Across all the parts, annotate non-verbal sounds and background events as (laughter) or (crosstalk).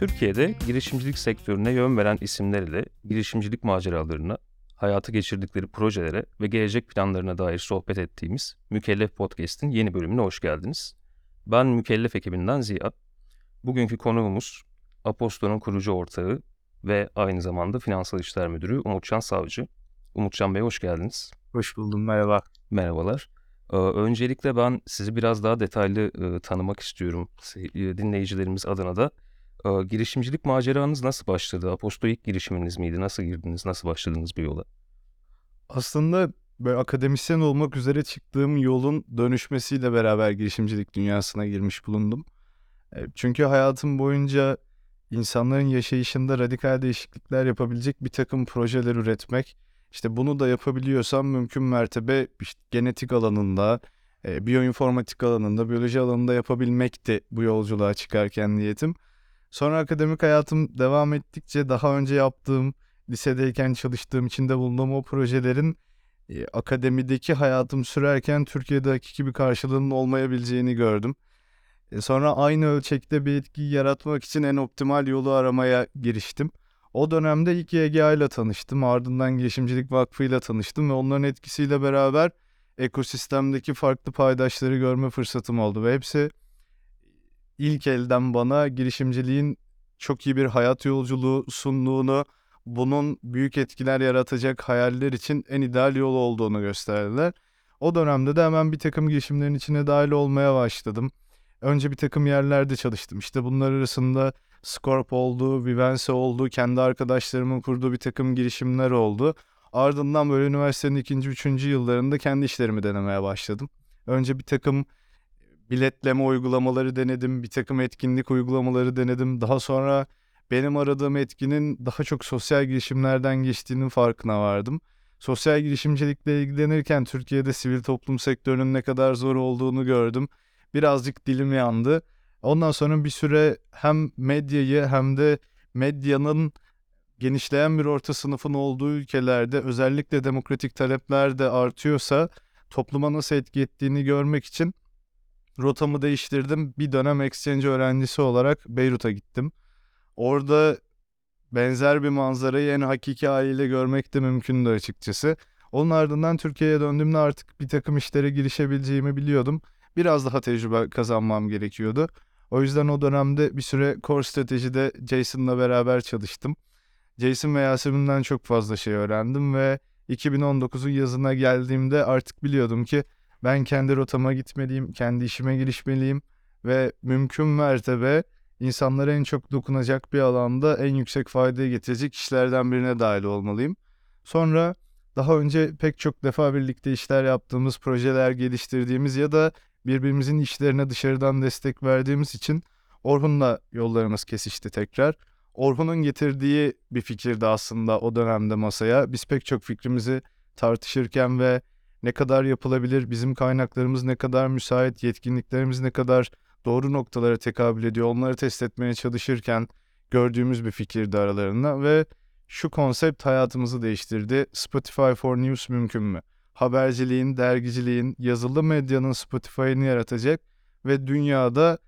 Türkiye'de girişimcilik sektörüne yön veren isimler ile girişimcilik maceralarına, hayata geçirdikleri projelere ve gelecek planlarına dair sohbet ettiğimiz Mükellef Podcast'in yeni bölümüne hoş geldiniz. Ben Mükellef ekibinden Ziya. Bugünkü konuğumuz Aposto'nun kurucu ortağı ve aynı zamanda finansal işler müdürü Umutcan Savcı. Umutcan Bey hoş geldiniz. Hoş buldum, merhaba. Merhabalar. Ee, öncelikle ben sizi biraz daha detaylı e, tanımak istiyorum e, dinleyicilerimiz adına da. E, girişimcilik maceranız nasıl başladı? Aposto ilk girişiminiz miydi? Nasıl girdiniz? Nasıl başladınız bu yola? Aslında böyle akademisyen olmak üzere çıktığım yolun dönüşmesiyle beraber girişimcilik dünyasına girmiş bulundum. E, çünkü hayatım boyunca insanların yaşayışında radikal değişiklikler yapabilecek bir takım projeler üretmek, işte bunu da yapabiliyorsam mümkün mertebe işte genetik alanında, e, biyoinformatik alanında, biyoloji alanında yapabilmekti bu yolculuğa çıkarken niyetim. Sonra akademik hayatım devam ettikçe daha önce yaptığım, lisedeyken çalıştığım, içinde bulunduğum o projelerin e, akademideki hayatım sürerken Türkiye'de hakiki bir karşılığının olmayabileceğini gördüm. E, sonra aynı ölçekte bir etki yaratmak için en optimal yolu aramaya giriştim. O dönemde ilk YGA ile tanıştım. Ardından Girişimcilik Vakfı ile tanıştım ve onların etkisiyle beraber ekosistemdeki farklı paydaşları görme fırsatım oldu ve hepsi ilk elden bana girişimciliğin çok iyi bir hayat yolculuğu sunduğunu, bunun büyük etkiler yaratacak hayaller için en ideal yol olduğunu gösterdiler. O dönemde de hemen bir takım girişimlerin içine dahil olmaya başladım. Önce bir takım yerlerde çalıştım. İşte bunlar arasında Scorp oldu, Vivence oldu, kendi arkadaşlarımın kurduğu bir takım girişimler oldu. Ardından böyle üniversitenin ikinci, üçüncü yıllarında kendi işlerimi denemeye başladım. Önce bir takım biletleme uygulamaları denedim, bir takım etkinlik uygulamaları denedim. Daha sonra benim aradığım etkinin daha çok sosyal girişimlerden geçtiğinin farkına vardım. Sosyal girişimcilikle ilgilenirken Türkiye'de sivil toplum sektörünün ne kadar zor olduğunu gördüm. Birazcık dilim yandı. Ondan sonra bir süre hem medyayı hem de medyanın genişleyen bir orta sınıfın olduğu ülkelerde özellikle demokratik talepler de artıyorsa topluma nasıl etki ettiğini görmek için rotamı değiştirdim. Bir dönem exchange öğrencisi olarak Beyrut'a gittim. Orada benzer bir manzarayı en hakiki haliyle görmek de mümkündü açıkçası. Onun ardından Türkiye'ye döndüğümde artık bir takım işlere girişebileceğimi biliyordum. Biraz daha tecrübe kazanmam gerekiyordu. O yüzden o dönemde bir süre core stratejide Jason'la beraber çalıştım. Jason ve Yasemin'den çok fazla şey öğrendim ve 2019'un yazına geldiğimde artık biliyordum ki ben kendi rotama gitmeliyim, kendi işime girişmeliyim ve mümkün mertebe insanlara en çok dokunacak bir alanda en yüksek faydayı getirecek işlerden birine dahil olmalıyım. Sonra daha önce pek çok defa birlikte işler yaptığımız, projeler geliştirdiğimiz ya da birbirimizin işlerine dışarıdan destek verdiğimiz için Orhun'la yollarımız kesişti tekrar. Orhun'un getirdiği bir fikirdi aslında o dönemde masaya. Biz pek çok fikrimizi tartışırken ve ne kadar yapılabilir, bizim kaynaklarımız ne kadar müsait, yetkinliklerimiz ne kadar doğru noktalara tekabül ediyor onları test etmeye çalışırken gördüğümüz bir fikirdi aralarında ve şu konsept hayatımızı değiştirdi. Spotify for News mümkün mü? Haberciliğin, dergiciliğin, yazılı medyanın Spotify'ını yaratacak ve dünyada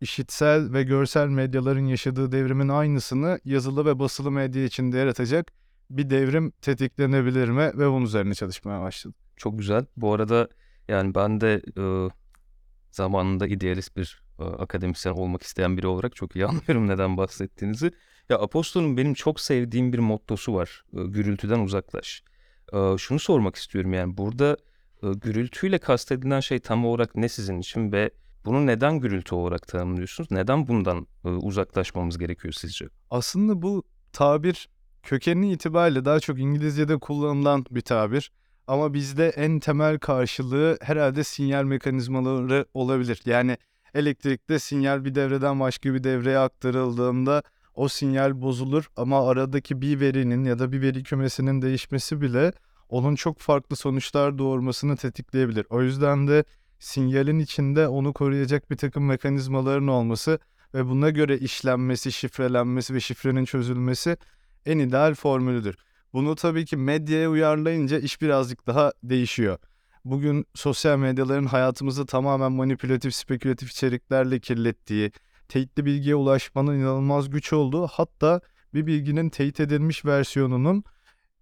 işitsel ve görsel medyaların yaşadığı devrimin aynısını yazılı ve basılı medya içinde yaratacak bir devrim tetiklenebilir mi ve bunun üzerine çalışmaya başladım. Çok güzel. Bu arada yani ben de e, zamanında idealist bir e, akademisyen olmak isteyen biri olarak çok iyi (laughs) anlıyorum neden bahsettiğinizi. Ya Apostol'un benim çok sevdiğim bir mottosu var. E, gürültüden uzaklaş. E, şunu sormak istiyorum yani burada e, gürültüyle kastedilen şey tam olarak ne sizin için ve bunu neden gürültü olarak tanımlıyorsunuz? Neden bundan e, uzaklaşmamız gerekiyor sizce? Aslında bu tabir kökeni itibariyle daha çok İngilizce'de kullanılan bir tabir. Ama bizde en temel karşılığı herhalde sinyal mekanizmaları olabilir. Yani elektrikte sinyal bir devreden başka bir devreye aktarıldığında o sinyal bozulur ama aradaki bir verinin ya da bir veri kümesinin değişmesi bile onun çok farklı sonuçlar doğurmasını tetikleyebilir. O yüzden de sinyalin içinde onu koruyacak bir takım mekanizmaların olması ve buna göre işlenmesi, şifrelenmesi ve şifrenin çözülmesi en ideal formülüdür. Bunu tabii ki medyaya uyarlayınca iş birazcık daha değişiyor. Bugün sosyal medyaların hayatımızı tamamen manipülatif, spekülatif içeriklerle kirlettiği, teyitli bilgiye ulaşmanın inanılmaz güç olduğu hatta bir bilginin teyit edilmiş versiyonunun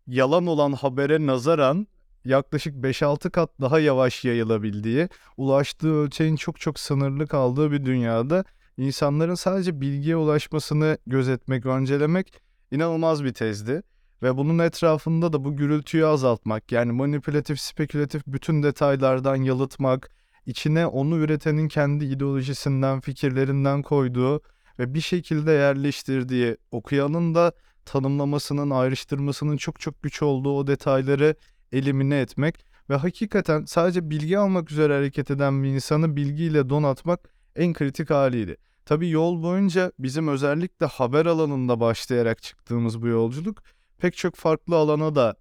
yalan olan habere nazaran yaklaşık 5-6 kat daha yavaş yayılabildiği, ulaştığı ölçeğin çok çok sınırlı kaldığı bir dünyada insanların sadece bilgiye ulaşmasını gözetmek, öncelemek inanılmaz bir tezdi. Ve bunun etrafında da bu gürültüyü azaltmak, yani manipülatif, spekülatif bütün detaylardan yalıtmak, içine onu üretenin kendi ideolojisinden, fikirlerinden koyduğu ve bir şekilde yerleştirdiği, okuyanın da tanımlamasının, ayrıştırmasının çok çok güç olduğu o detayları elimine etmek ve hakikaten sadece bilgi almak üzere hareket eden bir insanı bilgiyle donatmak en kritik haliydi. Tabii yol boyunca bizim özellikle haber alanında başlayarak çıktığımız bu yolculuk pek çok farklı alana da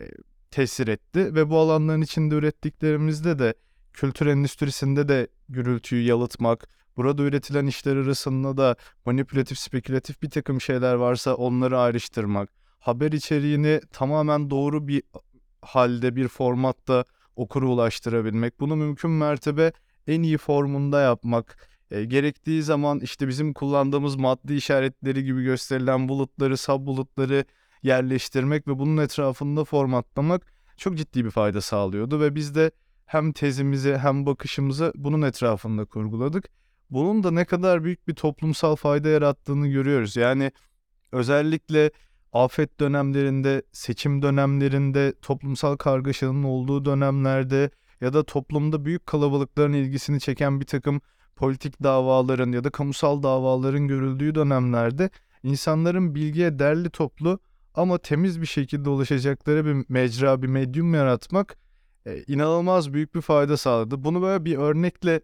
e, tesir etti ve bu alanların içinde ürettiklerimizde de kültür endüstrisinde de gürültüyü yalıtmak, burada üretilen işler arasında da manipülatif, spekülatif bir takım şeyler varsa onları ayrıştırmak, haber içeriğini tamamen doğru bir halde, bir formatta okura ulaştırabilmek, bunu mümkün mertebe en iyi formunda yapmak, e, gerektiği zaman işte bizim kullandığımız maddi işaretleri gibi gösterilen bulutları, sub bulutları yerleştirmek ve bunun etrafında formatlamak çok ciddi bir fayda sağlıyordu ve biz de hem tezimizi hem bakışımızı bunun etrafında kurguladık. Bunun da ne kadar büyük bir toplumsal fayda yarattığını görüyoruz. Yani özellikle afet dönemlerinde, seçim dönemlerinde, toplumsal kargaşanın olduğu dönemlerde ya da toplumda büyük kalabalıkların ilgisini çeken bir takım politik davaların ya da kamusal davaların görüldüğü dönemlerde insanların bilgiye derli toplu ama temiz bir şekilde ulaşacakları bir mecra, bir medyum yaratmak e, inanılmaz büyük bir fayda sağladı. Bunu böyle bir örnekle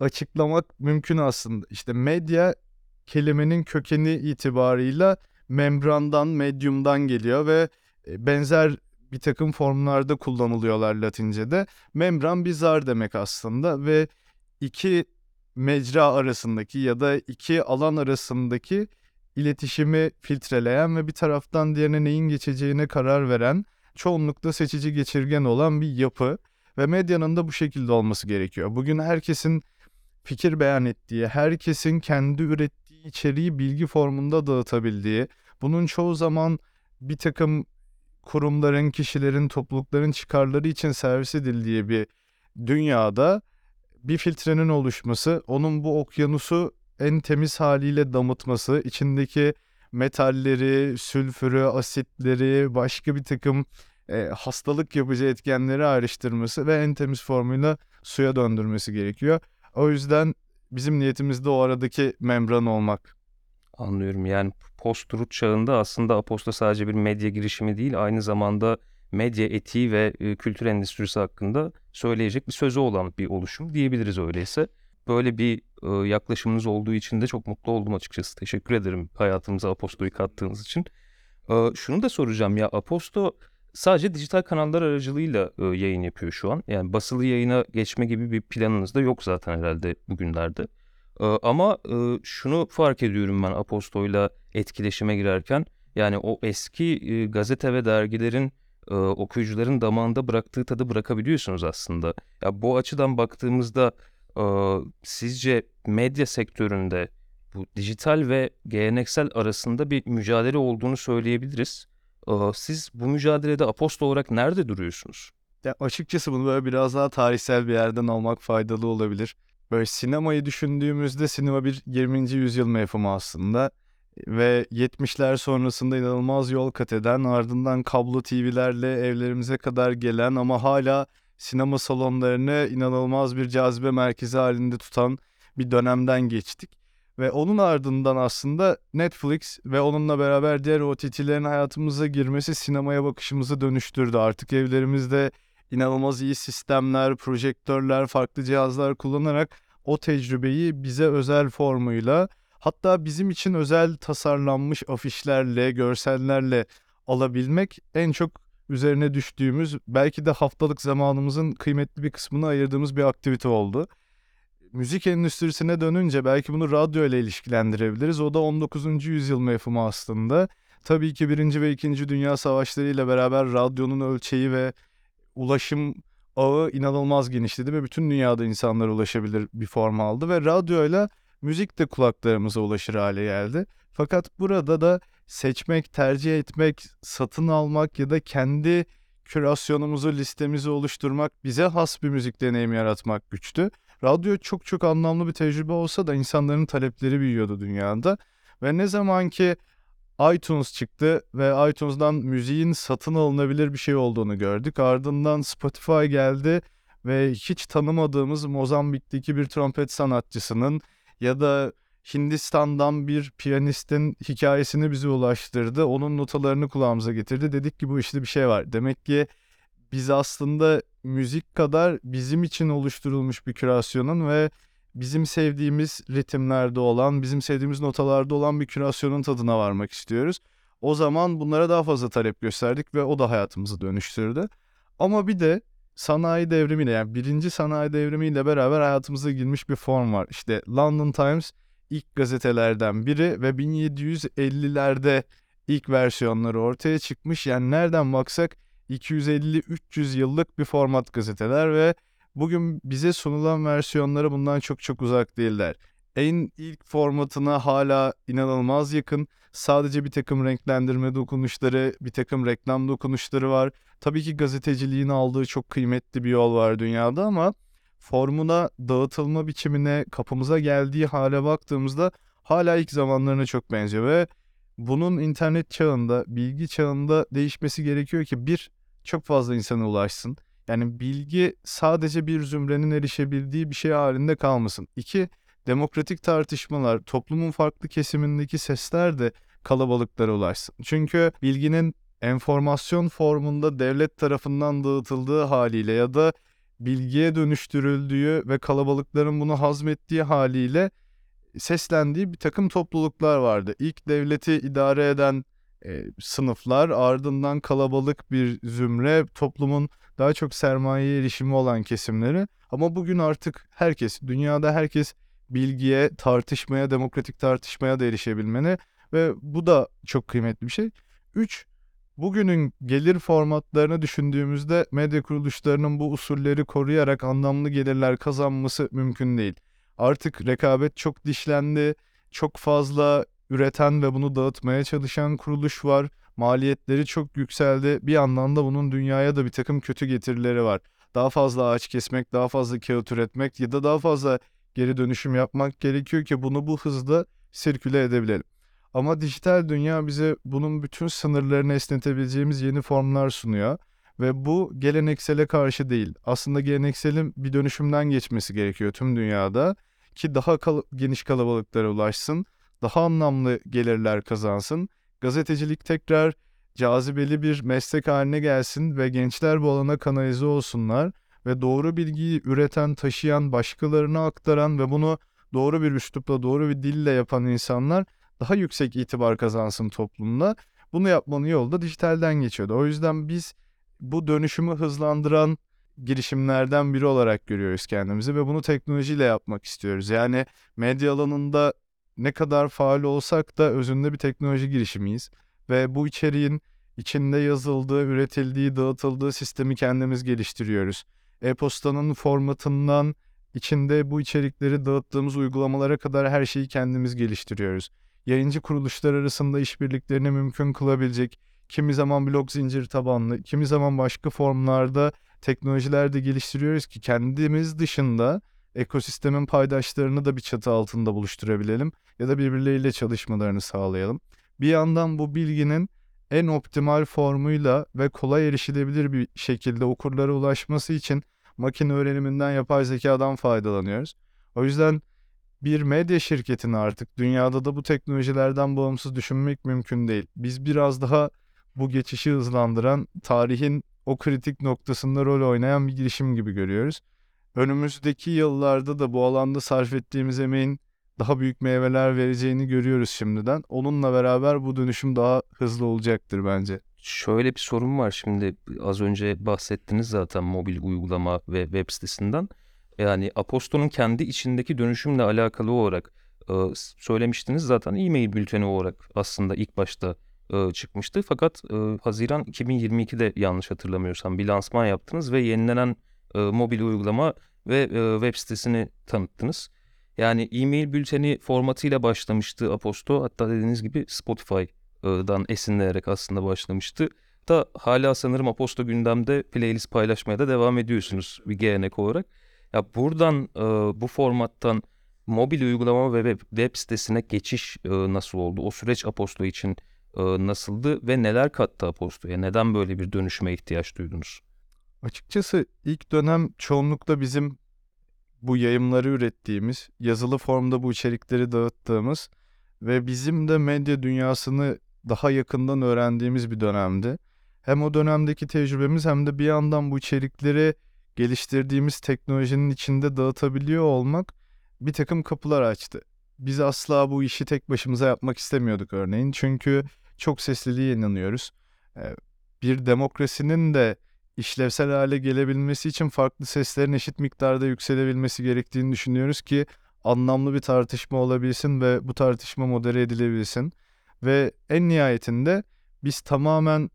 açıklamak mümkün aslında. İşte medya kelimenin kökeni itibarıyla membrandan, medyumdan geliyor ve e, benzer bir takım formlarda kullanılıyorlar Latince'de. Membran bir zar demek aslında ve iki mecra arasındaki ya da iki alan arasındaki iletişimi filtreleyen ve bir taraftan diğerine neyin geçeceğine karar veren, çoğunlukla seçici geçirgen olan bir yapı ve medyanın da bu şekilde olması gerekiyor. Bugün herkesin fikir beyan ettiği, herkesin kendi ürettiği içeriği bilgi formunda dağıtabildiği, bunun çoğu zaman bir takım kurumların, kişilerin, toplulukların çıkarları için servis edildiği bir dünyada bir filtrenin oluşması, onun bu okyanusu en temiz haliyle damıtması, içindeki metalleri, sülfürü, asitleri, başka bir takım e, hastalık yapıcı etkenleri ayrıştırması ve en temiz formuyla suya döndürmesi gerekiyor. O yüzden bizim niyetimiz de o aradaki membran olmak. Anlıyorum. Yani post-truth çağında aslında Aposto sadece bir medya girişimi değil, aynı zamanda medya etiği ve e, kültür endüstrisi hakkında söyleyecek bir sözü olan bir oluşum diyebiliriz öyleyse. Böyle bir e, yaklaşımınız olduğu için de çok mutlu oldum açıkçası. Teşekkür ederim hayatımıza Aposto'yu kattığınız için. E, şunu da soracağım ya Aposto sadece dijital kanallar aracılığıyla e, yayın yapıyor şu an. Yani basılı yayına geçme gibi bir planınız da yok zaten herhalde bugünlerde. E, ama e, şunu fark ediyorum ben Aposto'yla etkileşime girerken. Yani o eski e, gazete ve dergilerin e, okuyucuların damağında bıraktığı tadı bırakabiliyorsunuz aslında. Ya bu açıdan baktığımızda e, sizce medya sektöründe bu dijital ve geleneksel arasında bir mücadele olduğunu söyleyebiliriz. E, siz bu mücadelede aposto olarak nerede duruyorsunuz? Ya açıkçası bunu böyle biraz daha tarihsel bir yerden almak faydalı olabilir. Böyle sinemayı düşündüğümüzde sinema bir 20. yüzyıl mefhumu aslında ve 70'ler sonrasında inanılmaz yol kat eden ardından kablo TV'lerle evlerimize kadar gelen ama hala sinema salonlarını inanılmaz bir cazibe merkezi halinde tutan bir dönemden geçtik. Ve onun ardından aslında Netflix ve onunla beraber diğer OTT'lerin hayatımıza girmesi sinemaya bakışımızı dönüştürdü. Artık evlerimizde inanılmaz iyi sistemler, projektörler, farklı cihazlar kullanarak o tecrübeyi bize özel formuyla hatta bizim için özel tasarlanmış afişlerle, görsellerle alabilmek en çok üzerine düştüğümüz belki de haftalık zamanımızın kıymetli bir kısmını ayırdığımız bir aktivite oldu. Müzik endüstrisine dönünce belki bunu radyo ile ilişkilendirebiliriz. O da 19. yüzyıl mefhumu aslında. Tabii ki 1. ve 2. Dünya Savaşları ile beraber radyonun ölçeği ve ulaşım ağı inanılmaz genişledi ve bütün dünyada insanlar ulaşabilir bir form aldı ve radyoyla müzik de kulaklarımıza ulaşır hale geldi. Fakat burada da seçmek, tercih etmek, satın almak ya da kendi kürasyonumuzu, listemizi oluşturmak, bize has bir müzik deneyimi yaratmak güçtü. Radyo çok çok anlamlı bir tecrübe olsa da insanların talepleri büyüyordu dünyada. Ve ne zaman ki iTunes çıktı ve iTunes'dan müziğin satın alınabilir bir şey olduğunu gördük. Ardından Spotify geldi ve hiç tanımadığımız Mozambik'teki bir trompet sanatçısının ya da Hindistan'dan bir piyanistin hikayesini bize ulaştırdı. Onun notalarını kulağımıza getirdi. Dedik ki bu işte bir şey var. Demek ki biz aslında müzik kadar bizim için oluşturulmuş bir kürasyonun ve bizim sevdiğimiz ritimlerde olan, bizim sevdiğimiz notalarda olan bir kürasyonun tadına varmak istiyoruz. O zaman bunlara daha fazla talep gösterdik ve o da hayatımızı dönüştürdü. Ama bir de sanayi devrimiyle yani birinci sanayi devrimiyle beraber hayatımıza girmiş bir form var. İşte London Times ilk gazetelerden biri ve 1750'lerde ilk versiyonları ortaya çıkmış. Yani nereden baksak 250-300 yıllık bir format gazeteler ve bugün bize sunulan versiyonları bundan çok çok uzak değiller. En ilk formatına hala inanılmaz yakın. Sadece bir takım renklendirme dokunuşları, bir takım reklam dokunuşları var. Tabii ki gazeteciliğin aldığı çok kıymetli bir yol var dünyada ama formuna, dağıtılma biçimine, kapımıza geldiği hale baktığımızda hala ilk zamanlarına çok benziyor ve bunun internet çağında, bilgi çağında değişmesi gerekiyor ki bir, çok fazla insana ulaşsın. Yani bilgi sadece bir zümrenin erişebildiği bir şey halinde kalmasın. İki, demokratik tartışmalar, toplumun farklı kesimindeki sesler de kalabalıklara ulaşsın. Çünkü bilginin enformasyon formunda devlet tarafından dağıtıldığı haliyle ya da bilgiye dönüştürüldüğü ve kalabalıkların bunu hazmettiği haliyle seslendiği bir takım topluluklar vardı. İlk devleti idare eden e, sınıflar, ardından kalabalık bir zümre, toplumun daha çok sermaye erişimi olan kesimleri. Ama bugün artık herkes, dünyada herkes bilgiye, tartışmaya, demokratik tartışmaya da erişebilmeni ve bu da çok kıymetli bir şey. Üç, bugünün gelir formatlarını düşündüğümüzde medya kuruluşlarının bu usulleri koruyarak anlamlı gelirler kazanması mümkün değil. Artık rekabet çok dişlendi, çok fazla üreten ve bunu dağıtmaya çalışan kuruluş var. Maliyetleri çok yükseldi. Bir yandan da bunun dünyaya da bir takım kötü getirileri var. Daha fazla ağaç kesmek, daha fazla kağıt üretmek ya da daha fazla geri dönüşüm yapmak gerekiyor ki bunu bu hızda sirküle edebilelim. Ama dijital dünya bize bunun bütün sınırlarını esnetebileceğimiz yeni formlar sunuyor. Ve bu geleneksele karşı değil. Aslında gelenekselin bir dönüşümden geçmesi gerekiyor tüm dünyada. Ki daha kal- geniş kalabalıklara ulaşsın. Daha anlamlı gelirler kazansın. Gazetecilik tekrar cazibeli bir meslek haline gelsin ve gençler bu alana kanalize olsunlar. Ve doğru bilgiyi üreten, taşıyan, başkalarına aktaran ve bunu doğru bir üslupla, doğru bir dille yapan insanlar daha yüksek itibar kazansın toplumda. Bunu yapmanın yolu da dijitalden geçiyordu. O yüzden biz bu dönüşümü hızlandıran girişimlerden biri olarak görüyoruz kendimizi ve bunu teknolojiyle yapmak istiyoruz. Yani medya alanında ne kadar faal olsak da özünde bir teknoloji girişimiyiz ve bu içeriğin içinde yazıldığı, üretildiği, dağıtıldığı sistemi kendimiz geliştiriyoruz. E-postanın formatından içinde bu içerikleri dağıttığımız uygulamalara kadar her şeyi kendimiz geliştiriyoruz. Yayıncı kuruluşlar arasında işbirliklerini mümkün kılabilecek, kimi zaman blok zincir tabanlı, kimi zaman başka formlarda teknolojiler de geliştiriyoruz ki kendimiz dışında ekosistemin paydaşlarını da bir çatı altında buluşturabilelim ya da birbirleriyle çalışmalarını sağlayalım. Bir yandan bu bilginin en optimal formuyla ve kolay erişilebilir bir şekilde okurlara ulaşması için makine öğreniminden, yapay zekadan faydalanıyoruz. O yüzden bir medya şirketini artık dünyada da bu teknolojilerden bağımsız düşünmek mümkün değil. Biz biraz daha bu geçişi hızlandıran, tarihin o kritik noktasında rol oynayan bir girişim gibi görüyoruz. Önümüzdeki yıllarda da bu alanda sarf ettiğimiz emeğin daha büyük meyveler vereceğini görüyoruz şimdiden. Onunla beraber bu dönüşüm daha hızlı olacaktır bence. Şöyle bir sorun var şimdi az önce bahsettiniz zaten mobil uygulama ve web sitesinden. Yani Aposto'nun kendi içindeki dönüşümle alakalı olarak e, söylemiştiniz zaten e-mail bülteni olarak aslında ilk başta e, çıkmıştı. Fakat e, Haziran 2022'de yanlış hatırlamıyorsam bir lansman yaptınız ve yenilenen mobil uygulama ve web sitesini tanıttınız. Yani e-mail bülteni formatıyla başlamıştı Aposto. Hatta dediğiniz gibi Spotify'dan esinlenerek aslında başlamıştı. Da hala sanırım Aposto gündemde playlist paylaşmaya da devam ediyorsunuz bir gelenek olarak. Ya buradan e, bu formattan mobil uygulama ve web, web sitesine geçiş e, nasıl oldu? O süreç Aposto için e, nasıldı ve neler kattı Aposto'ya? Neden böyle bir dönüşüme ihtiyaç duydunuz? Açıkçası ilk dönem çoğunlukla bizim bu yayımları ürettiğimiz, yazılı formda bu içerikleri dağıttığımız ve bizim de medya dünyasını daha yakından öğrendiğimiz bir dönemdi. Hem o dönemdeki tecrübemiz hem de bir yandan bu içerikleri geliştirdiğimiz teknolojinin içinde dağıtabiliyor olmak bir takım kapılar açtı. Biz asla bu işi tek başımıza yapmak istemiyorduk örneğin. Çünkü çok sesliliğe inanıyoruz. Ee, Bir demokrasinin de işlevsel hale gelebilmesi için farklı seslerin eşit miktarda yükselebilmesi gerektiğini düşünüyoruz ki anlamlı bir tartışma olabilsin ve bu tartışma modere edilebilsin. Ve en nihayetinde biz tamamen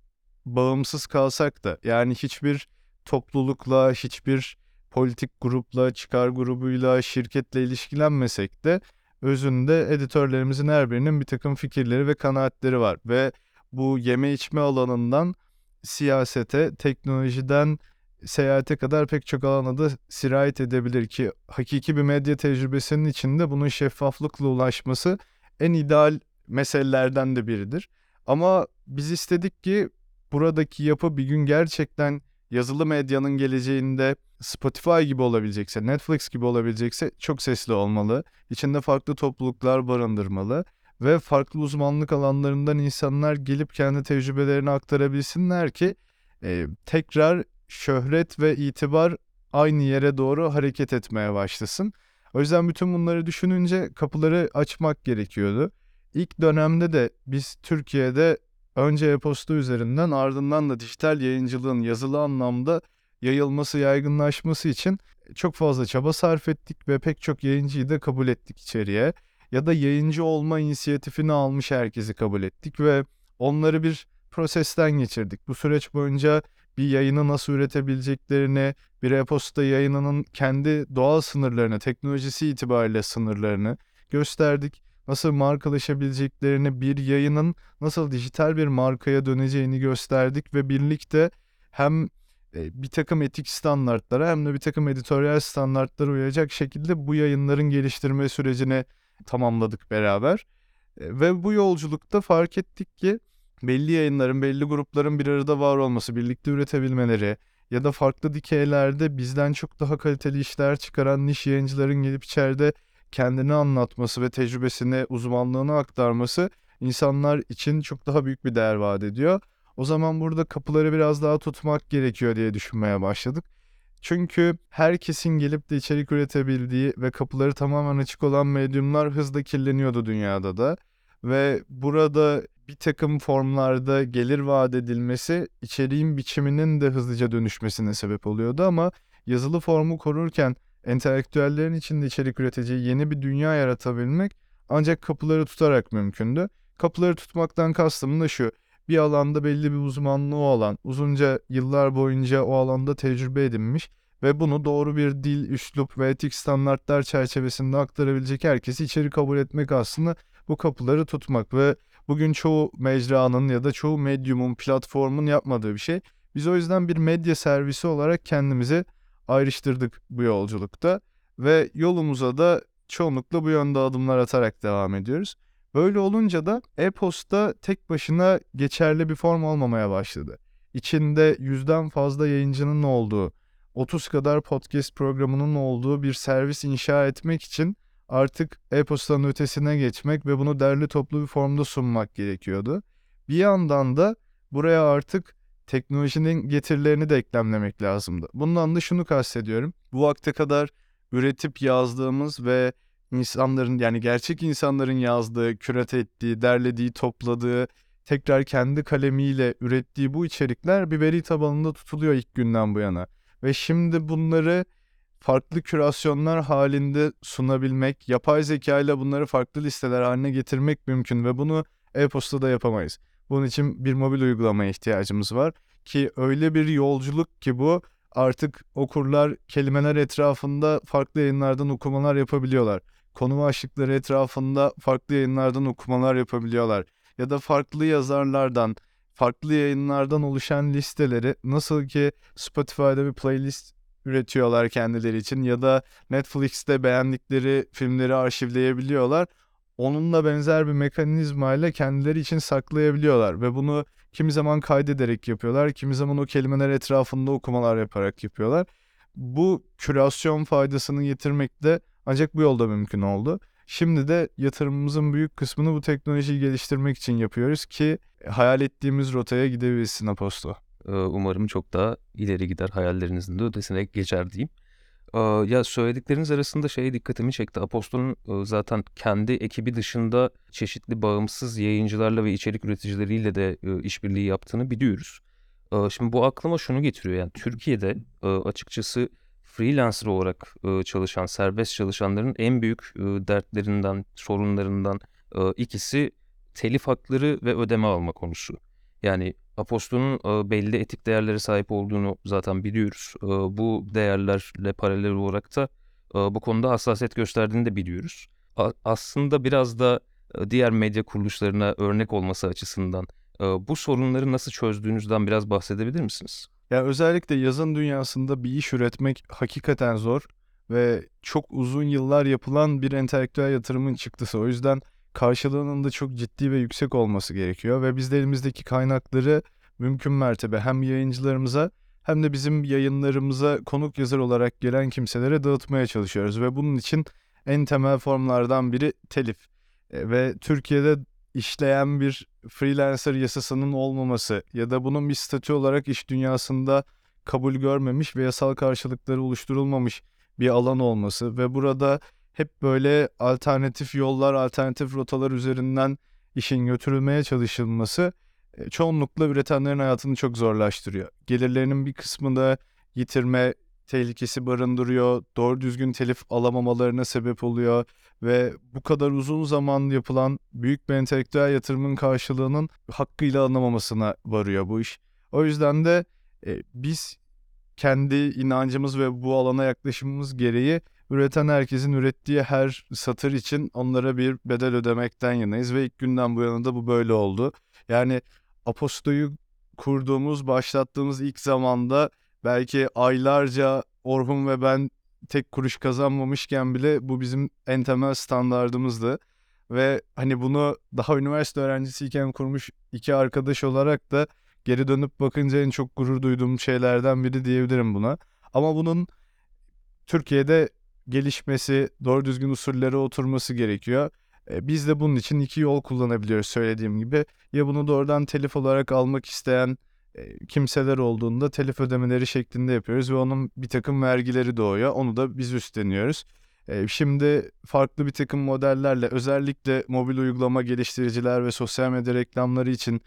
bağımsız kalsak da yani hiçbir toplulukla, hiçbir politik grupla, çıkar grubuyla, şirketle ilişkilenmesek de özünde editörlerimizin her birinin bir takım fikirleri ve kanaatleri var. Ve bu yeme içme alanından siyasete, teknolojiden seyahate kadar pek çok alana da sirayet edebilir ki hakiki bir medya tecrübesinin içinde bunun şeffaflıkla ulaşması en ideal meselelerden de biridir. Ama biz istedik ki buradaki yapı bir gün gerçekten yazılı medyanın geleceğinde Spotify gibi olabilecekse, Netflix gibi olabilecekse çok sesli olmalı. İçinde farklı topluluklar barındırmalı ve farklı uzmanlık alanlarından insanlar gelip kendi tecrübelerini aktarabilsinler ki e, tekrar şöhret ve itibar aynı yere doğru hareket etmeye başlasın. O yüzden bütün bunları düşününce kapıları açmak gerekiyordu. İlk dönemde de biz Türkiye'de önce e-posta üzerinden ardından da dijital yayıncılığın yazılı anlamda yayılması, yaygınlaşması için çok fazla çaba sarf ettik ve pek çok yayıncıyı da kabul ettik içeriye. Ya da yayıncı olma inisiyatifini almış herkesi kabul ettik ve onları bir prosesten geçirdik. Bu süreç boyunca bir yayını nasıl üretebileceklerini, bir e-posta yayınının kendi doğal sınırlarını, teknolojisi itibariyle sınırlarını gösterdik. Nasıl markalaşabileceklerini, bir yayının nasıl dijital bir markaya döneceğini gösterdik ve birlikte hem e, bir takım etik standartlara hem de bir takım editoryal standartlara uyacak şekilde bu yayınların geliştirme sürecini tamamladık beraber. E, Ve bu yolculukta fark ettik ki belli yayınların, belli grupların bir arada var olması, birlikte üretebilmeleri ya da farklı dikeylerde bizden çok daha kaliteli işler çıkaran niş yayıncıların gelip içeride kendini anlatması ve tecrübesini, uzmanlığını aktarması insanlar için çok daha büyük bir değer vaat ediyor. O zaman burada kapıları biraz daha tutmak gerekiyor diye düşünmeye başladık. Çünkü herkesin gelip de içerik üretebildiği ve kapıları tamamen açık olan medyumlar hızla kirleniyordu dünyada da. Ve burada bir takım formlarda gelir vaat edilmesi içeriğin biçiminin de hızlıca dönüşmesine sebep oluyordu ama yazılı formu korurken entelektüellerin içinde içerik üreteceği yeni bir dünya yaratabilmek ancak kapıları tutarak mümkündü. Kapıları tutmaktan kastım da şu bir alanda belli bir uzmanlığı olan, uzunca yıllar boyunca o alanda tecrübe edinmiş ve bunu doğru bir dil, üslup ve etik standartlar çerçevesinde aktarabilecek herkesi içeri kabul etmek aslında bu kapıları tutmak ve bugün çoğu mecranın ya da çoğu medyumun, platformun yapmadığı bir şey. Biz o yüzden bir medya servisi olarak kendimizi ayrıştırdık bu yolculukta ve yolumuza da çoğunlukla bu yönde adımlar atarak devam ediyoruz. Böyle olunca da e-posta tek başına geçerli bir form olmamaya başladı. İçinde yüzden fazla yayıncının olduğu, 30 kadar podcast programının olduğu bir servis inşa etmek için artık e-postanın ötesine geçmek ve bunu derli toplu bir formda sunmak gerekiyordu. Bir yandan da buraya artık teknolojinin getirilerini de eklemlemek lazımdı. Bundan da şunu kastediyorum. Bu vakte kadar üretip yazdığımız ve insanların yani gerçek insanların yazdığı, kürat ettiği, derlediği, topladığı, tekrar kendi kalemiyle ürettiği bu içerikler bir veri tabanında tutuluyor ilk günden bu yana. Ve şimdi bunları farklı kürasyonlar halinde sunabilmek, yapay zeka ile bunları farklı listeler haline getirmek mümkün ve bunu e-postada yapamayız. Bunun için bir mobil uygulamaya ihtiyacımız var ki öyle bir yolculuk ki bu artık okurlar kelimeler etrafında farklı yayınlardan okumalar yapabiliyorlar. Konu başlıkları etrafında farklı yayınlardan okumalar yapabiliyorlar. Ya da farklı yazarlardan, farklı yayınlardan oluşan listeleri nasıl ki Spotify'da bir playlist üretiyorlar kendileri için ya da Netflix'te beğendikleri filmleri arşivleyebiliyorlar. Onunla benzer bir mekanizmayla kendileri için saklayabiliyorlar ve bunu kimi zaman kaydederek yapıyorlar, kimi zaman o kelimeler etrafında okumalar yaparak yapıyorlar. Bu kürasyon faydasını getirmek de ancak bu yolda mümkün oldu. Şimdi de yatırımımızın büyük kısmını bu teknolojiyi geliştirmek için yapıyoruz ki hayal ettiğimiz rotaya gidebilsin Aposto. Ee, Umarım çok daha ileri gider, hayallerinizin de ötesine geçer diyeyim. Ee, Ya söyledikleriniz arasında şey dikkatimi çekti. Apostol'un e, zaten kendi ekibi dışında çeşitli bağımsız yayıncılarla ve içerik üreticileriyle de e, işbirliği yaptığını biliyoruz. Ee, Şimdi bu aklıma şunu getiriyor. Yani Türkiye'de e, açıkçası freelancer olarak e, çalışan, serbest çalışanların en büyük e, dertlerinden, sorunlarından e, ikisi telif hakları ve ödeme alma konusu. Yani Apostol'un e, belli etik değerlere sahip olduğunu zaten biliyoruz. E, Bu değerlerle paralel olarak da e, bu konuda hassasiyet gösterdiğini de biliyoruz. A- Aslında biraz da e, diğer medya kuruluşlarına örnek olması açısından e, bu sorunları nasıl çözdüğünüzden biraz bahsedebilir misiniz? Ya özellikle yazın dünyasında bir iş üretmek hakikaten zor ve çok uzun yıllar yapılan bir entelektüel yatırımın çıktısı. O yüzden karşılığının da çok ciddi ve yüksek olması gerekiyor ve biz de elimizdeki kaynakları mümkün mertebe hem yayıncılarımıza hem de bizim yayınlarımıza konuk yazar olarak gelen kimselere dağıtmaya çalışıyoruz ve bunun için en temel formlardan biri telif. E, ve Türkiye'de işleyen bir freelancer yasasının olmaması ya da bunun bir statü olarak iş dünyasında kabul görmemiş ve yasal karşılıkları oluşturulmamış bir alan olması ve burada hep böyle alternatif yollar, alternatif rotalar üzerinden işin götürülmeye çalışılması e, çoğunlukla üretenlerin hayatını çok zorlaştırıyor. Gelirlerinin bir kısmını yitirme tehlikesi barındırıyor, doğru düzgün telif alamamalarına sebep oluyor ve bu kadar uzun zaman yapılan büyük bir entelektüel yatırımın karşılığının hakkıyla alınamamasına varıyor bu iş. O yüzden de e, biz kendi inancımız ve bu alana yaklaşımımız gereği üreten herkesin ürettiği her satır için onlara bir bedel ödemekten yanayız ve ilk günden bu yana da bu böyle oldu. Yani Aposto'yu kurduğumuz, başlattığımız ilk zamanda belki aylarca Orhun ve ben tek kuruş kazanmamışken bile bu bizim en temel standardımızdı. Ve hani bunu daha üniversite öğrencisiyken kurmuş iki arkadaş olarak da geri dönüp bakınca en çok gurur duyduğum şeylerden biri diyebilirim buna. Ama bunun Türkiye'de gelişmesi, doğru düzgün usullere oturması gerekiyor. E, Biz de bunun için iki yol kullanabiliyoruz söylediğim gibi. Ya bunu doğrudan telif olarak almak isteyen kimseler olduğunda telif ödemeleri şeklinde yapıyoruz ve onun bir takım vergileri doğuyor. Onu da biz üstleniyoruz. Şimdi farklı bir takım modellerle özellikle mobil uygulama geliştiriciler ve sosyal medya reklamları için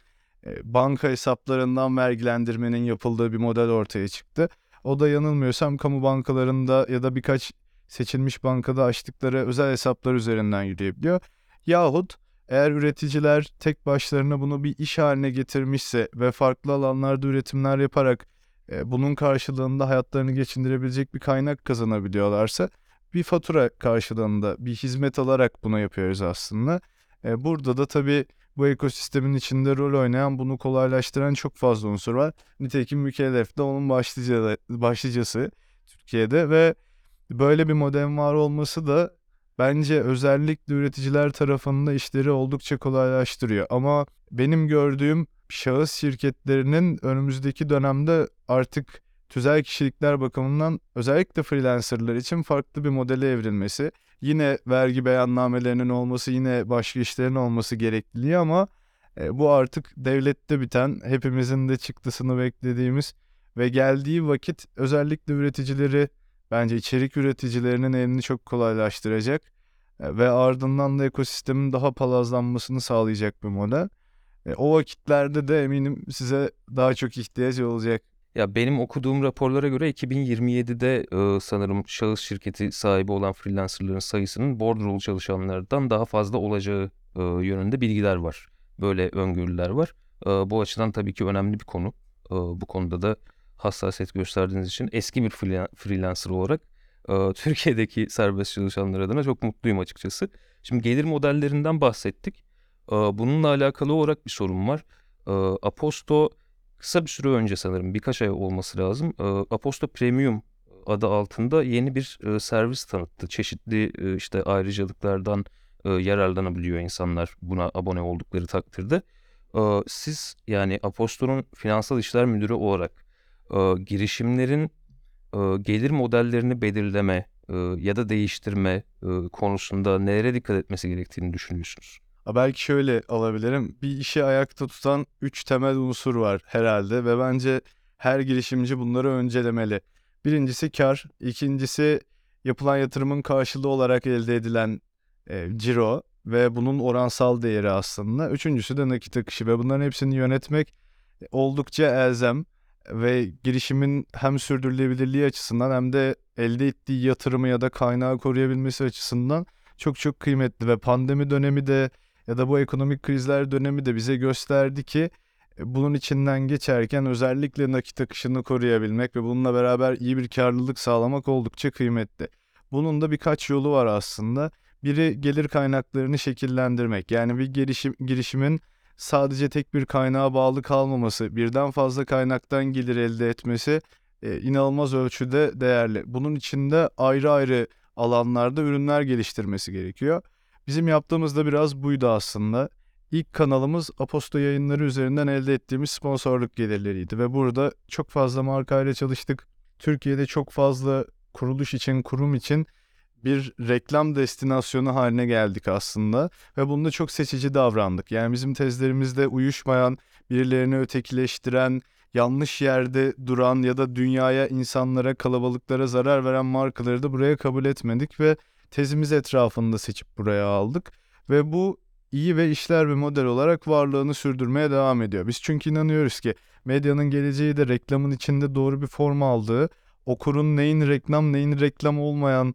banka hesaplarından vergilendirmenin yapıldığı bir model ortaya çıktı. O da yanılmıyorsam kamu bankalarında ya da birkaç seçilmiş bankada açtıkları özel hesaplar üzerinden yürüyebiliyor. Yahut eğer üreticiler tek başlarına bunu bir iş haline getirmişse ve farklı alanlarda üretimler yaparak e, bunun karşılığında hayatlarını geçindirebilecek bir kaynak kazanabiliyorlarsa bir fatura karşılığında bir hizmet alarak bunu yapıyoruz aslında. E, burada da tabii bu ekosistemin içinde rol oynayan, bunu kolaylaştıran çok fazla unsur var. Nitekim mükellef de onun başlıca, başlıcası Türkiye'de ve böyle bir modelin var olması da bence özellikle üreticiler tarafında işleri oldukça kolaylaştırıyor. Ama benim gördüğüm şahıs şirketlerinin önümüzdeki dönemde artık tüzel kişilikler bakımından özellikle freelancerlar için farklı bir modele evrilmesi. Yine vergi beyannamelerinin olması, yine başka işlerin olması gerekliliği ama e, bu artık devlette biten, hepimizin de çıktısını beklediğimiz ve geldiği vakit özellikle üreticileri bence içerik üreticilerinin elini çok kolaylaştıracak e, ve ardından da ekosistemin daha palazlanmasını sağlayacak bir model. E, o vakitlerde de eminim size daha çok ihtiyacı olacak. Ya benim okuduğum raporlara göre 2027'de e, sanırım şahıs şirketi sahibi olan freelancerların sayısının bordrolu çalışanlardan daha fazla olacağı e, yönünde bilgiler var. Böyle öngörüler var. E, bu açıdan tabii ki önemli bir konu. E, bu konuda da hassasiyet gösterdiğiniz için eski bir freela- freelancer olarak (laughs) Türkiye'deki serbest çalışanlar adına çok mutluyum açıkçası. Şimdi gelir modellerinden bahsettik. Bununla alakalı olarak bir sorun var. Aposto kısa bir süre önce sanırım birkaç ay olması lazım. Aposto Premium adı altında yeni bir servis tanıttı. Çeşitli işte ayrıcalıklardan yararlanabiliyor insanlar buna abone oldukları takdirde. Siz yani Aposto'nun finansal işler müdürü olarak e, girişimlerin e, gelir modellerini belirleme e, ya da değiştirme e, konusunda nelere dikkat etmesi gerektiğini düşünüyorsunuz? Belki şöyle alabilirim. Bir işi ayakta tutan üç temel unsur var herhalde ve bence her girişimci bunları öncelemeli. Birincisi kar, ikincisi yapılan yatırımın karşılığı olarak elde edilen e, ciro ve bunun oransal değeri aslında. Üçüncüsü de nakit akışı ve bunların hepsini yönetmek oldukça elzem ve girişimin hem sürdürülebilirliği açısından hem de elde ettiği yatırımı ya da kaynağı koruyabilmesi açısından çok çok kıymetli ve pandemi dönemi de ya da bu ekonomik krizler dönemi de bize gösterdi ki e, bunun içinden geçerken özellikle nakit akışını koruyabilmek ve bununla beraber iyi bir karlılık sağlamak oldukça kıymetli. Bunun da birkaç yolu var aslında. Biri gelir kaynaklarını şekillendirmek. Yani bir girişim, girişimin sadece tek bir kaynağa bağlı kalmaması, birden fazla kaynaktan gelir elde etmesi e, inanılmaz ölçüde değerli. Bunun içinde ayrı ayrı alanlarda ürünler geliştirmesi gerekiyor. Bizim yaptığımız da biraz buydu aslında. İlk kanalımız Aposto yayınları üzerinden elde ettiğimiz sponsorluk gelirleriydi ve burada çok fazla markayla çalıştık. Türkiye'de çok fazla kuruluş için, kurum için bir reklam destinasyonu haline geldik aslında ve bunda çok seçici davrandık. Yani bizim tezlerimizde uyuşmayan, birilerini ötekileştiren, yanlış yerde duran ya da dünyaya, insanlara, kalabalıklara zarar veren markaları da buraya kabul etmedik ve tezimiz etrafında seçip buraya aldık ve bu iyi ve işler bir model olarak varlığını sürdürmeye devam ediyor. Biz çünkü inanıyoruz ki medyanın geleceği de reklamın içinde doğru bir form aldığı, okurun neyin reklam neyin reklam olmayan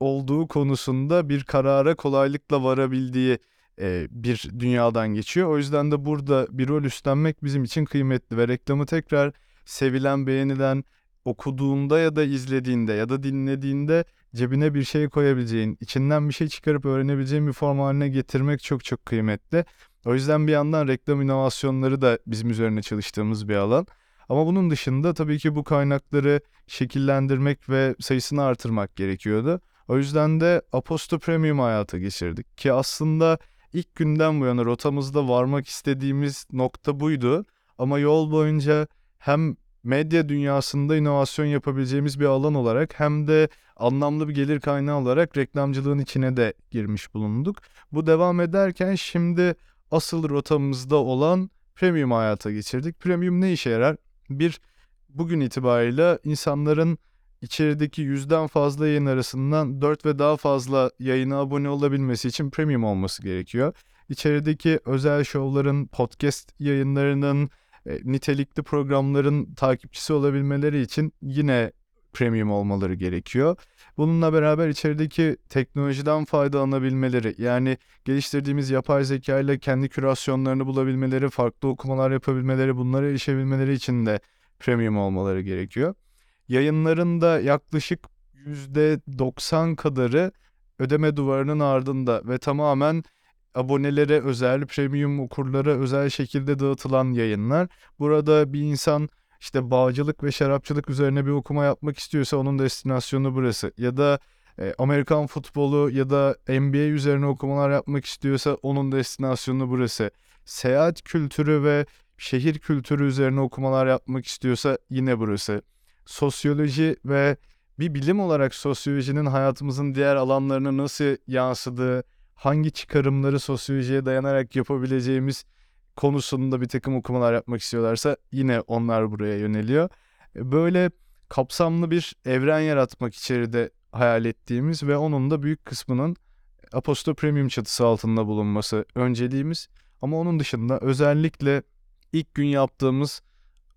olduğu konusunda bir karara kolaylıkla varabildiği e, bir dünyadan geçiyor. O yüzden de burada bir rol üstlenmek bizim için kıymetli ve reklamı tekrar sevilen, beğenilen, okuduğunda ya da izlediğinde ya da dinlediğinde cebine bir şey koyabileceğin, içinden bir şey çıkarıp öğrenebileceğin bir form haline getirmek çok çok kıymetli. O yüzden bir yandan reklam inovasyonları da bizim üzerine çalıştığımız bir alan. Ama bunun dışında tabii ki bu kaynakları şekillendirmek ve sayısını artırmak gerekiyordu. O yüzden de Aposto Premium hayata geçirdik ki aslında ilk günden bu yana rotamızda varmak istediğimiz nokta buydu. Ama yol boyunca hem medya dünyasında inovasyon yapabileceğimiz bir alan olarak hem de anlamlı bir gelir kaynağı olarak reklamcılığın içine de girmiş bulunduk. Bu devam ederken şimdi asıl rotamızda olan premium hayata geçirdik. Premium ne işe yarar? Bir, bugün itibariyle insanların içerideki yüzden fazla yayın arasından 4 ve daha fazla yayına abone olabilmesi için premium olması gerekiyor. İçerideki özel şovların, podcast yayınlarının, e, nitelikli programların takipçisi olabilmeleri için yine premium olmaları gerekiyor. Bununla beraber içerideki teknolojiden faydalanabilmeleri yani geliştirdiğimiz yapay zeka ile kendi kürasyonlarını bulabilmeleri, farklı okumalar yapabilmeleri, bunlara erişebilmeleri için de premium olmaları gerekiyor. Yayınların da yaklaşık %90 kadarı ödeme duvarının ardında ve tamamen abonelere özel, premium okurlara özel şekilde dağıtılan yayınlar. Burada bir insan işte bağcılık ve şarapçılık üzerine bir okuma yapmak istiyorsa onun destinasyonu burası. Ya da e, Amerikan futbolu ya da NBA üzerine okumalar yapmak istiyorsa onun destinasyonu burası. Seyahat kültürü ve şehir kültürü üzerine okumalar yapmak istiyorsa yine burası. Sosyoloji ve bir bilim olarak sosyolojinin hayatımızın diğer alanlarına nasıl yansıdığı, hangi çıkarımları sosyolojiye dayanarak yapabileceğimiz konusunda bir takım okumalar yapmak istiyorlarsa yine onlar buraya yöneliyor. Böyle kapsamlı bir evren yaratmak içeride hayal ettiğimiz ve onun da büyük kısmının Aposto Premium çatısı altında bulunması önceliğimiz. Ama onun dışında özellikle ilk gün yaptığımız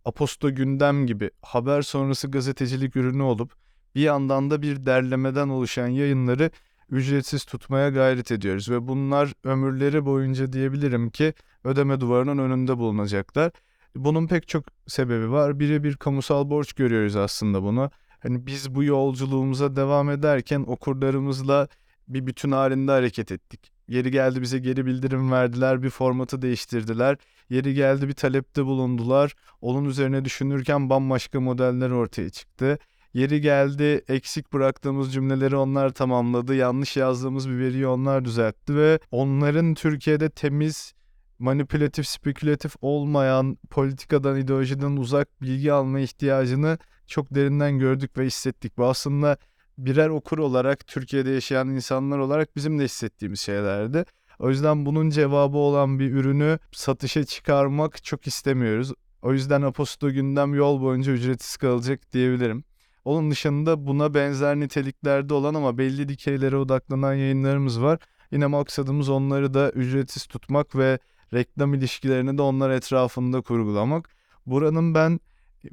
Aposto Gündem gibi haber sonrası gazetecilik ürünü olup bir yandan da bir derlemeden oluşan yayınları ücretsiz tutmaya gayret ediyoruz ve bunlar ömürleri boyunca diyebilirim ki ödeme duvarının önünde bulunacaklar. Bunun pek çok sebebi var. Biri bir kamusal borç görüyoruz aslında bunu. hani biz bu yolculuğumuza devam ederken okurlarımızla bir bütün halinde hareket ettik. Yeri geldi bize geri bildirim verdiler, bir formatı değiştirdiler. Yeri geldi bir talepte bulundular. Onun üzerine düşünürken bambaşka modeller ortaya çıktı. Yeri geldi eksik bıraktığımız cümleleri onlar tamamladı. Yanlış yazdığımız bir veriyi onlar düzeltti ve onların Türkiye'de temiz, manipülatif, spekülatif olmayan, politikadan, ideolojiden uzak bilgi alma ihtiyacını çok derinden gördük ve hissettik. Bu aslında birer okur olarak, Türkiye'de yaşayan insanlar olarak bizim de hissettiğimiz şeylerdi. O yüzden bunun cevabı olan bir ürünü satışa çıkarmak çok istemiyoruz. O yüzden Aposto gündem yol boyunca ücretsiz kalacak diyebilirim. Onun dışında buna benzer niteliklerde olan ama belli dikeylere odaklanan yayınlarımız var. Yine maksadımız onları da ücretsiz tutmak ve reklam ilişkilerini de onlar etrafında kurgulamak. Buranın ben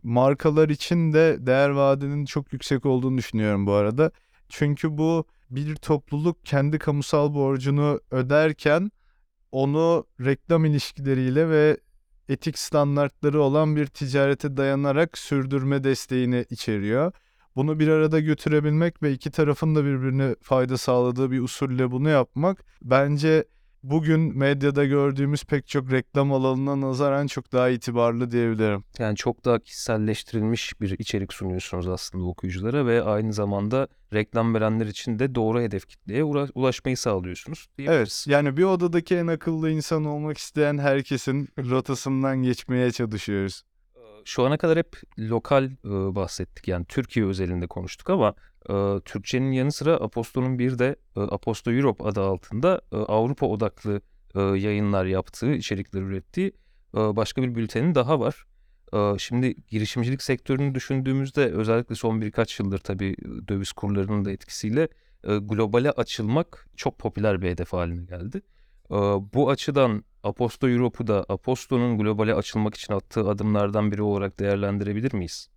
markalar için de değer vaadinin çok yüksek olduğunu düşünüyorum bu arada. Çünkü bu bir topluluk kendi kamusal borcunu öderken onu reklam ilişkileriyle ve etik standartları olan bir ticarete dayanarak sürdürme desteğini içeriyor. Bunu bir arada götürebilmek ve iki tarafın da birbirine fayda sağladığı bir usulle bunu yapmak bence bugün medyada gördüğümüz pek çok reklam alanına nazaran çok daha itibarlı diyebilirim. Yani çok daha kişiselleştirilmiş bir içerik sunuyorsunuz aslında okuyuculara ve aynı zamanda reklam verenler için de doğru hedef kitleye ula- ulaşmayı sağlıyorsunuz. Evet yani bir odadaki en akıllı insan olmak isteyen herkesin (laughs) rotasından geçmeye çalışıyoruz. Şu ana kadar hep lokal e, bahsettik yani Türkiye özelinde konuştuk ama e, Türkçenin yanı sıra Aposto'nun bir de e, Aposto Europe adı altında e, Avrupa odaklı e, yayınlar yaptığı, içerikler ürettiği e, başka bir bültenin daha var. E, Şimdi girişimcilik sektörünü düşündüğümüzde özellikle son birkaç yıldır tabii e, döviz kurlarının da etkisiyle e, globale açılmak çok popüler bir hedef haline geldi. E, Bu açıdan Aposto Europe'u da Aposto'nun globale açılmak için attığı adımlardan biri olarak değerlendirebilir miyiz?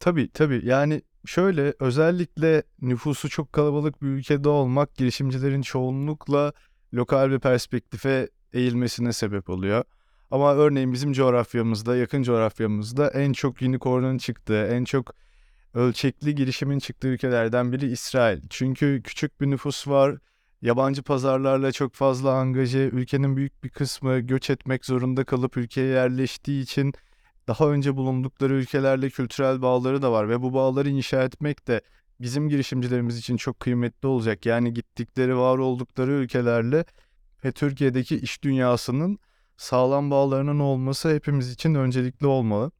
Tabii tabii yani şöyle özellikle nüfusu çok kalabalık bir ülkede olmak girişimcilerin çoğunlukla lokal bir perspektife eğilmesine sebep oluyor. Ama örneğin bizim coğrafyamızda, yakın coğrafyamızda en çok unicorn'un çıktığı, en çok ölçekli girişimin çıktığı ülkelerden biri İsrail. Çünkü küçük bir nüfus var, yabancı pazarlarla çok fazla angaje, ülkenin büyük bir kısmı göç etmek zorunda kalıp ülkeye yerleştiği için daha önce bulundukları ülkelerle kültürel bağları da var ve bu bağları inşa etmek de bizim girişimcilerimiz için çok kıymetli olacak. Yani gittikleri, var oldukları ülkelerle ve Türkiye'deki iş dünyasının sağlam bağlarının olması hepimiz için öncelikli olmalı.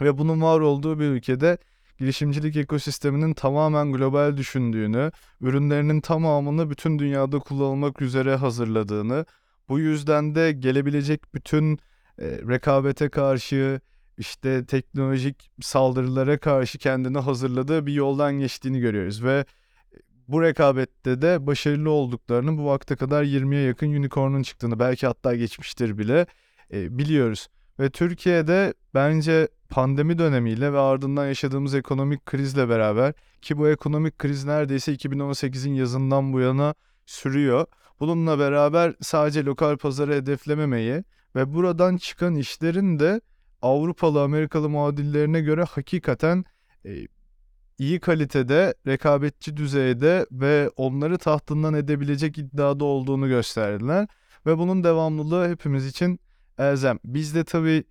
Ve bunun var olduğu bir ülkede girişimcilik ekosisteminin tamamen global düşündüğünü, ürünlerinin tamamını bütün dünyada kullanılmak üzere hazırladığını, bu yüzden de gelebilecek bütün e, rekabete karşı, işte teknolojik saldırılara karşı kendini hazırladığı bir yoldan geçtiğini görüyoruz ve bu rekabette de başarılı olduklarını bu vakte kadar 20'ye yakın unicorn'un çıktığını belki hatta geçmiştir bile e, biliyoruz. Ve Türkiye'de bence pandemi dönemiyle ve ardından yaşadığımız ekonomik krizle beraber ki bu ekonomik kriz neredeyse 2018'in yazından bu yana sürüyor. Bununla beraber sadece lokal pazarı hedeflememeyi ve buradan çıkan işlerin de Avrupalı, Amerikalı muadillerine göre hakikaten e, iyi kalitede, rekabetçi düzeyde ve onları tahtından edebilecek iddiada olduğunu gösterdiler. Ve bunun devamlılığı hepimiz için elzem. Biz de tabii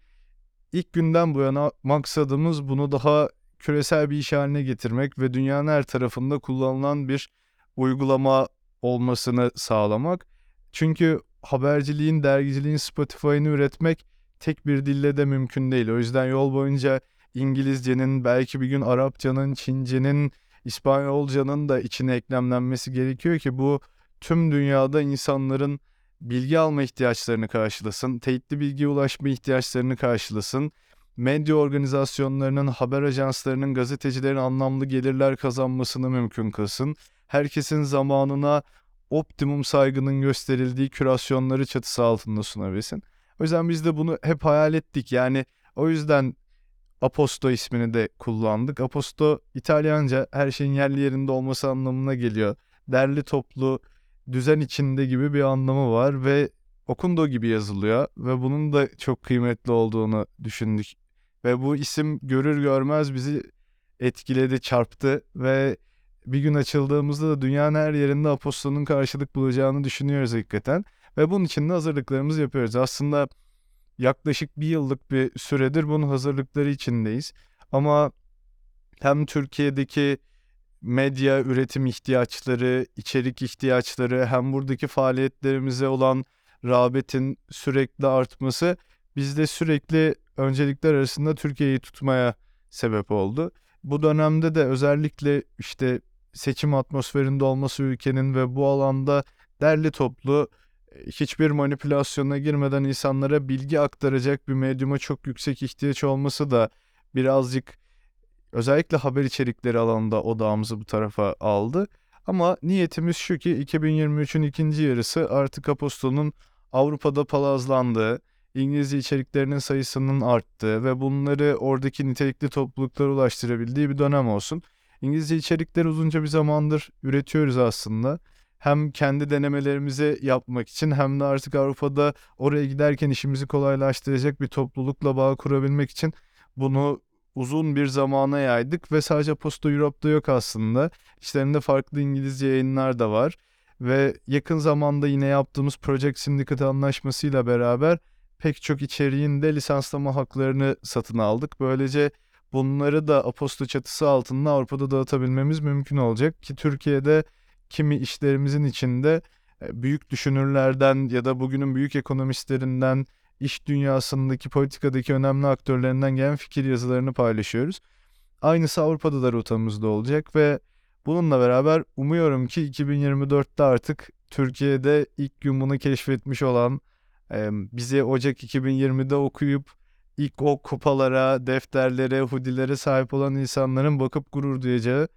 ilk günden bu yana maksadımız bunu daha küresel bir iş haline getirmek ve dünyanın her tarafında kullanılan bir uygulama olmasını sağlamak. Çünkü haberciliğin, dergiciliğin Spotify'ını üretmek tek bir dille de mümkün değil. O yüzden yol boyunca İngilizcenin, belki bir gün Arapçanın, Çincenin, İspanyolcanın da içine eklemlenmesi gerekiyor ki bu tüm dünyada insanların bilgi alma ihtiyaçlarını karşılasın, teyitli bilgiye ulaşma ihtiyaçlarını karşılasın, medya organizasyonlarının, haber ajanslarının, gazetecilerin anlamlı gelirler kazanmasını mümkün kılsın, herkesin zamanına optimum saygının gösterildiği kürasyonları çatısı altında sunabilsin. O yüzden biz de bunu hep hayal ettik. Yani o yüzden Aposto ismini de kullandık. Aposto İtalyanca her şeyin yerli yerinde olması anlamına geliyor. Derli toplu, düzen içinde gibi bir anlamı var ve okundo gibi yazılıyor ve bunun da çok kıymetli olduğunu düşündük. Ve bu isim görür görmez bizi etkiledi, çarptı ve bir gün açıldığımızda da dünyanın her yerinde Aposto'nun karşılık bulacağını düşünüyoruz hakikaten. Ve bunun için de hazırlıklarımızı yapıyoruz. Aslında yaklaşık bir yıllık bir süredir bunun hazırlıkları içindeyiz. Ama hem Türkiye'deki medya üretim ihtiyaçları, içerik ihtiyaçları hem buradaki faaliyetlerimize olan rağbetin sürekli artması bizde sürekli öncelikler arasında Türkiye'yi tutmaya sebep oldu. Bu dönemde de özellikle işte seçim atmosferinde olması ülkenin ve bu alanda derli toplu hiçbir manipülasyona girmeden insanlara bilgi aktaracak bir medyuma çok yüksek ihtiyaç olması da birazcık özellikle haber içerikleri alanında odağımızı bu tarafa aldı. Ama niyetimiz şu ki 2023'ün ikinci yarısı artık Apostol'un Avrupa'da palazlandığı, İngilizce içeriklerinin sayısının arttığı ve bunları oradaki nitelikli topluluklara ulaştırabildiği bir dönem olsun. İngilizce içerikler uzunca bir zamandır üretiyoruz aslında. Hem kendi denemelerimizi yapmak için hem de artık Avrupa'da oraya giderken işimizi kolaylaştıracak bir toplulukla bağ kurabilmek için bunu uzun bir zamana yaydık ve sadece Posta Europe'da yok aslında. İşlerinde farklı İngilizce yayınlar da var. Ve yakın zamanda yine yaptığımız Project Syndicate anlaşmasıyla beraber pek çok içeriğin de lisanslama haklarını satın aldık. Böylece bunları da Aposto çatısı altında Avrupa'da dağıtabilmemiz mümkün olacak ki Türkiye'de kimi işlerimizin içinde büyük düşünürlerden ya da bugünün büyük ekonomistlerinden, iş dünyasındaki politikadaki önemli aktörlerinden gelen fikir yazılarını paylaşıyoruz. Aynısı Avrupa'da da rotamızda olacak ve bununla beraber umuyorum ki 2024'te artık Türkiye'de ilk gün bunu keşfetmiş olan bizi Ocak 2020'de okuyup ilk o kupalara, defterlere, hudilere sahip olan insanların bakıp gurur duyacağı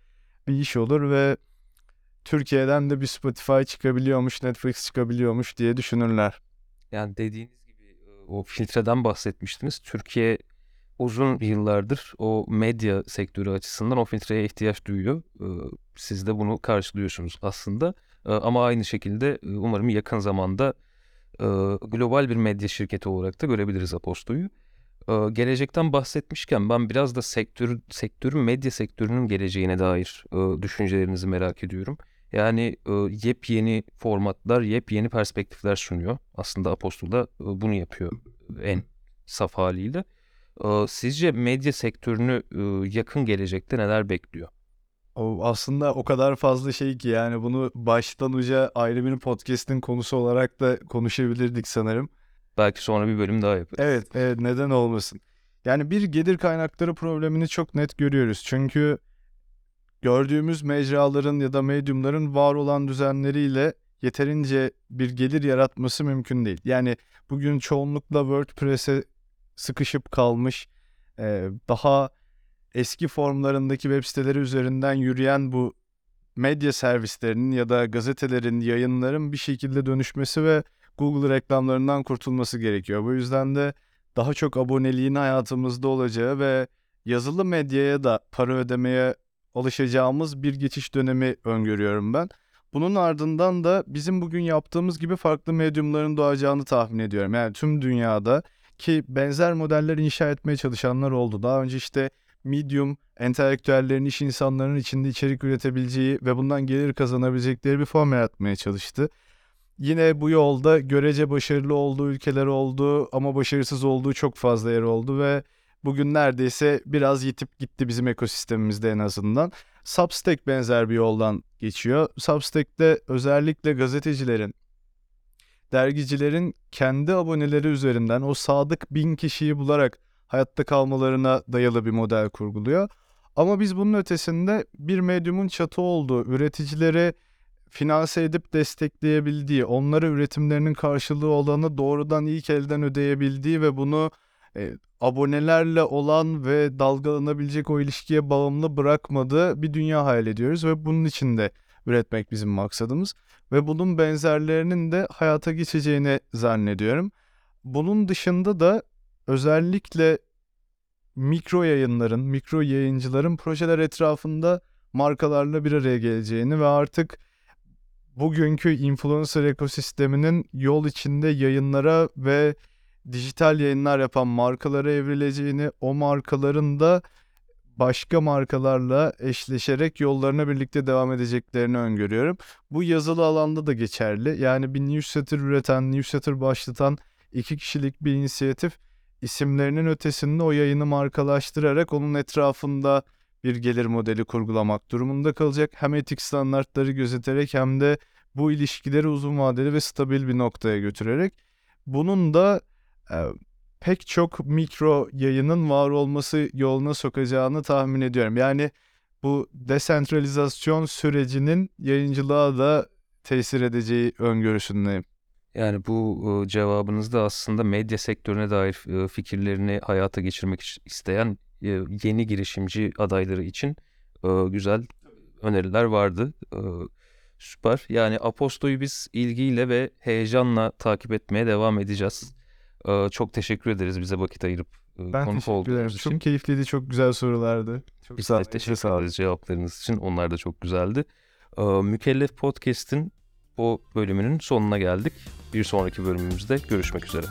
bir iş olur ve Türkiye'den de bir Spotify çıkabiliyormuş, Netflix çıkabiliyormuş diye düşünürler. Yani dediğiniz o filtreden bahsetmiştiniz. Türkiye uzun yıllardır o medya sektörü açısından o filtreye ihtiyaç duyuyor. Siz de bunu karşılıyorsunuz aslında. Ama aynı şekilde umarım yakın zamanda global bir medya şirketi olarak da görebiliriz Aposto'yu. Gelecekten bahsetmişken ben biraz da sektör, sektörün medya sektörünün geleceğine dair düşüncelerinizi merak ediyorum. Yani yepyeni formatlar, yepyeni perspektifler sunuyor. Aslında Apostol da bunu yapıyor en saf haliyle. Sizce medya sektörünü yakın gelecekte neler bekliyor? Aslında o kadar fazla şey ki yani bunu baştan uca ayrı bir podcast'in konusu olarak da konuşabilirdik sanırım. Belki sonra bir bölüm daha yaparız. Evet, evet neden olmasın. Yani bir gelir kaynakları problemini çok net görüyoruz. Çünkü gördüğümüz mecraların ya da medyumların var olan düzenleriyle yeterince bir gelir yaratması mümkün değil. Yani bugün çoğunlukla WordPress'e sıkışıp kalmış, daha eski formlarındaki web siteleri üzerinden yürüyen bu medya servislerinin ya da gazetelerin, yayınların bir şekilde dönüşmesi ve Google reklamlarından kurtulması gerekiyor. Bu yüzden de daha çok aboneliğin hayatımızda olacağı ve yazılı medyaya da para ödemeye alışacağımız bir geçiş dönemi öngörüyorum ben. Bunun ardından da bizim bugün yaptığımız gibi farklı medyumların doğacağını tahmin ediyorum. Yani tüm dünyada ki benzer modeller inşa etmeye çalışanlar oldu. Daha önce işte Medium, entelektüellerin, iş insanlarının içinde içerik üretebileceği ve bundan gelir kazanabilecekleri bir form yaratmaya çalıştı. Yine bu yolda görece başarılı olduğu ülkeler oldu ama başarısız olduğu çok fazla yer oldu ve bugün neredeyse biraz yitip gitti bizim ekosistemimizde en azından. Substack benzer bir yoldan geçiyor. Substack'te özellikle gazetecilerin, dergicilerin kendi aboneleri üzerinden o sadık bin kişiyi bularak hayatta kalmalarına dayalı bir model kurguluyor. Ama biz bunun ötesinde bir medyumun çatı olduğu, üreticileri finanse edip destekleyebildiği, onlara üretimlerinin karşılığı olanı doğrudan ilk elden ödeyebildiği ve bunu e, abonelerle olan ve dalgalanabilecek o ilişkiye bağımlı bırakmadığı bir dünya hayal ediyoruz ve bunun için de üretmek bizim maksadımız ve bunun benzerlerinin de hayata geçeceğini zannediyorum. Bunun dışında da özellikle mikro yayınların, mikro yayıncıların projeler etrafında markalarla bir araya geleceğini ve artık bugünkü influencer ekosisteminin yol içinde yayınlara ve dijital yayınlar yapan markalara evrileceğini, o markaların da başka markalarla eşleşerek yollarına birlikte devam edeceklerini öngörüyorum. Bu yazılı alanda da geçerli. Yani bir newsletter üreten, newsletter başlatan iki kişilik bir inisiyatif isimlerinin ötesinde o yayını markalaştırarak onun etrafında bir gelir modeli kurgulamak durumunda kalacak. Hem etik standartları gözeterek hem de bu ilişkileri uzun vadeli ve stabil bir noktaya götürerek bunun da pek çok mikro yayının var olması yoluna sokacağını tahmin ediyorum. Yani bu desentralizasyon sürecinin yayıncılığa da tesir edeceği öngörüsündeyim. Yani bu cevabınızda aslında medya sektörüne dair fikirlerini hayata geçirmek isteyen yeni girişimci adayları için güzel öneriler vardı. Süper. Yani Aposto'yu biz ilgiyle ve heyecanla takip etmeye devam edeceğiz. E, Çok teşekkür ederiz bize vakit ayırıp e, Ben konuk olduğunuz için. Çok keyifliydi, çok güzel sorulardı. Çok Biz de teşekkür ederiz cevaplarınız için. Onlar da çok güzeldi. Ee, Mükellef Podcast'in bu bölümünün sonuna geldik. Bir sonraki bölümümüzde görüşmek üzere.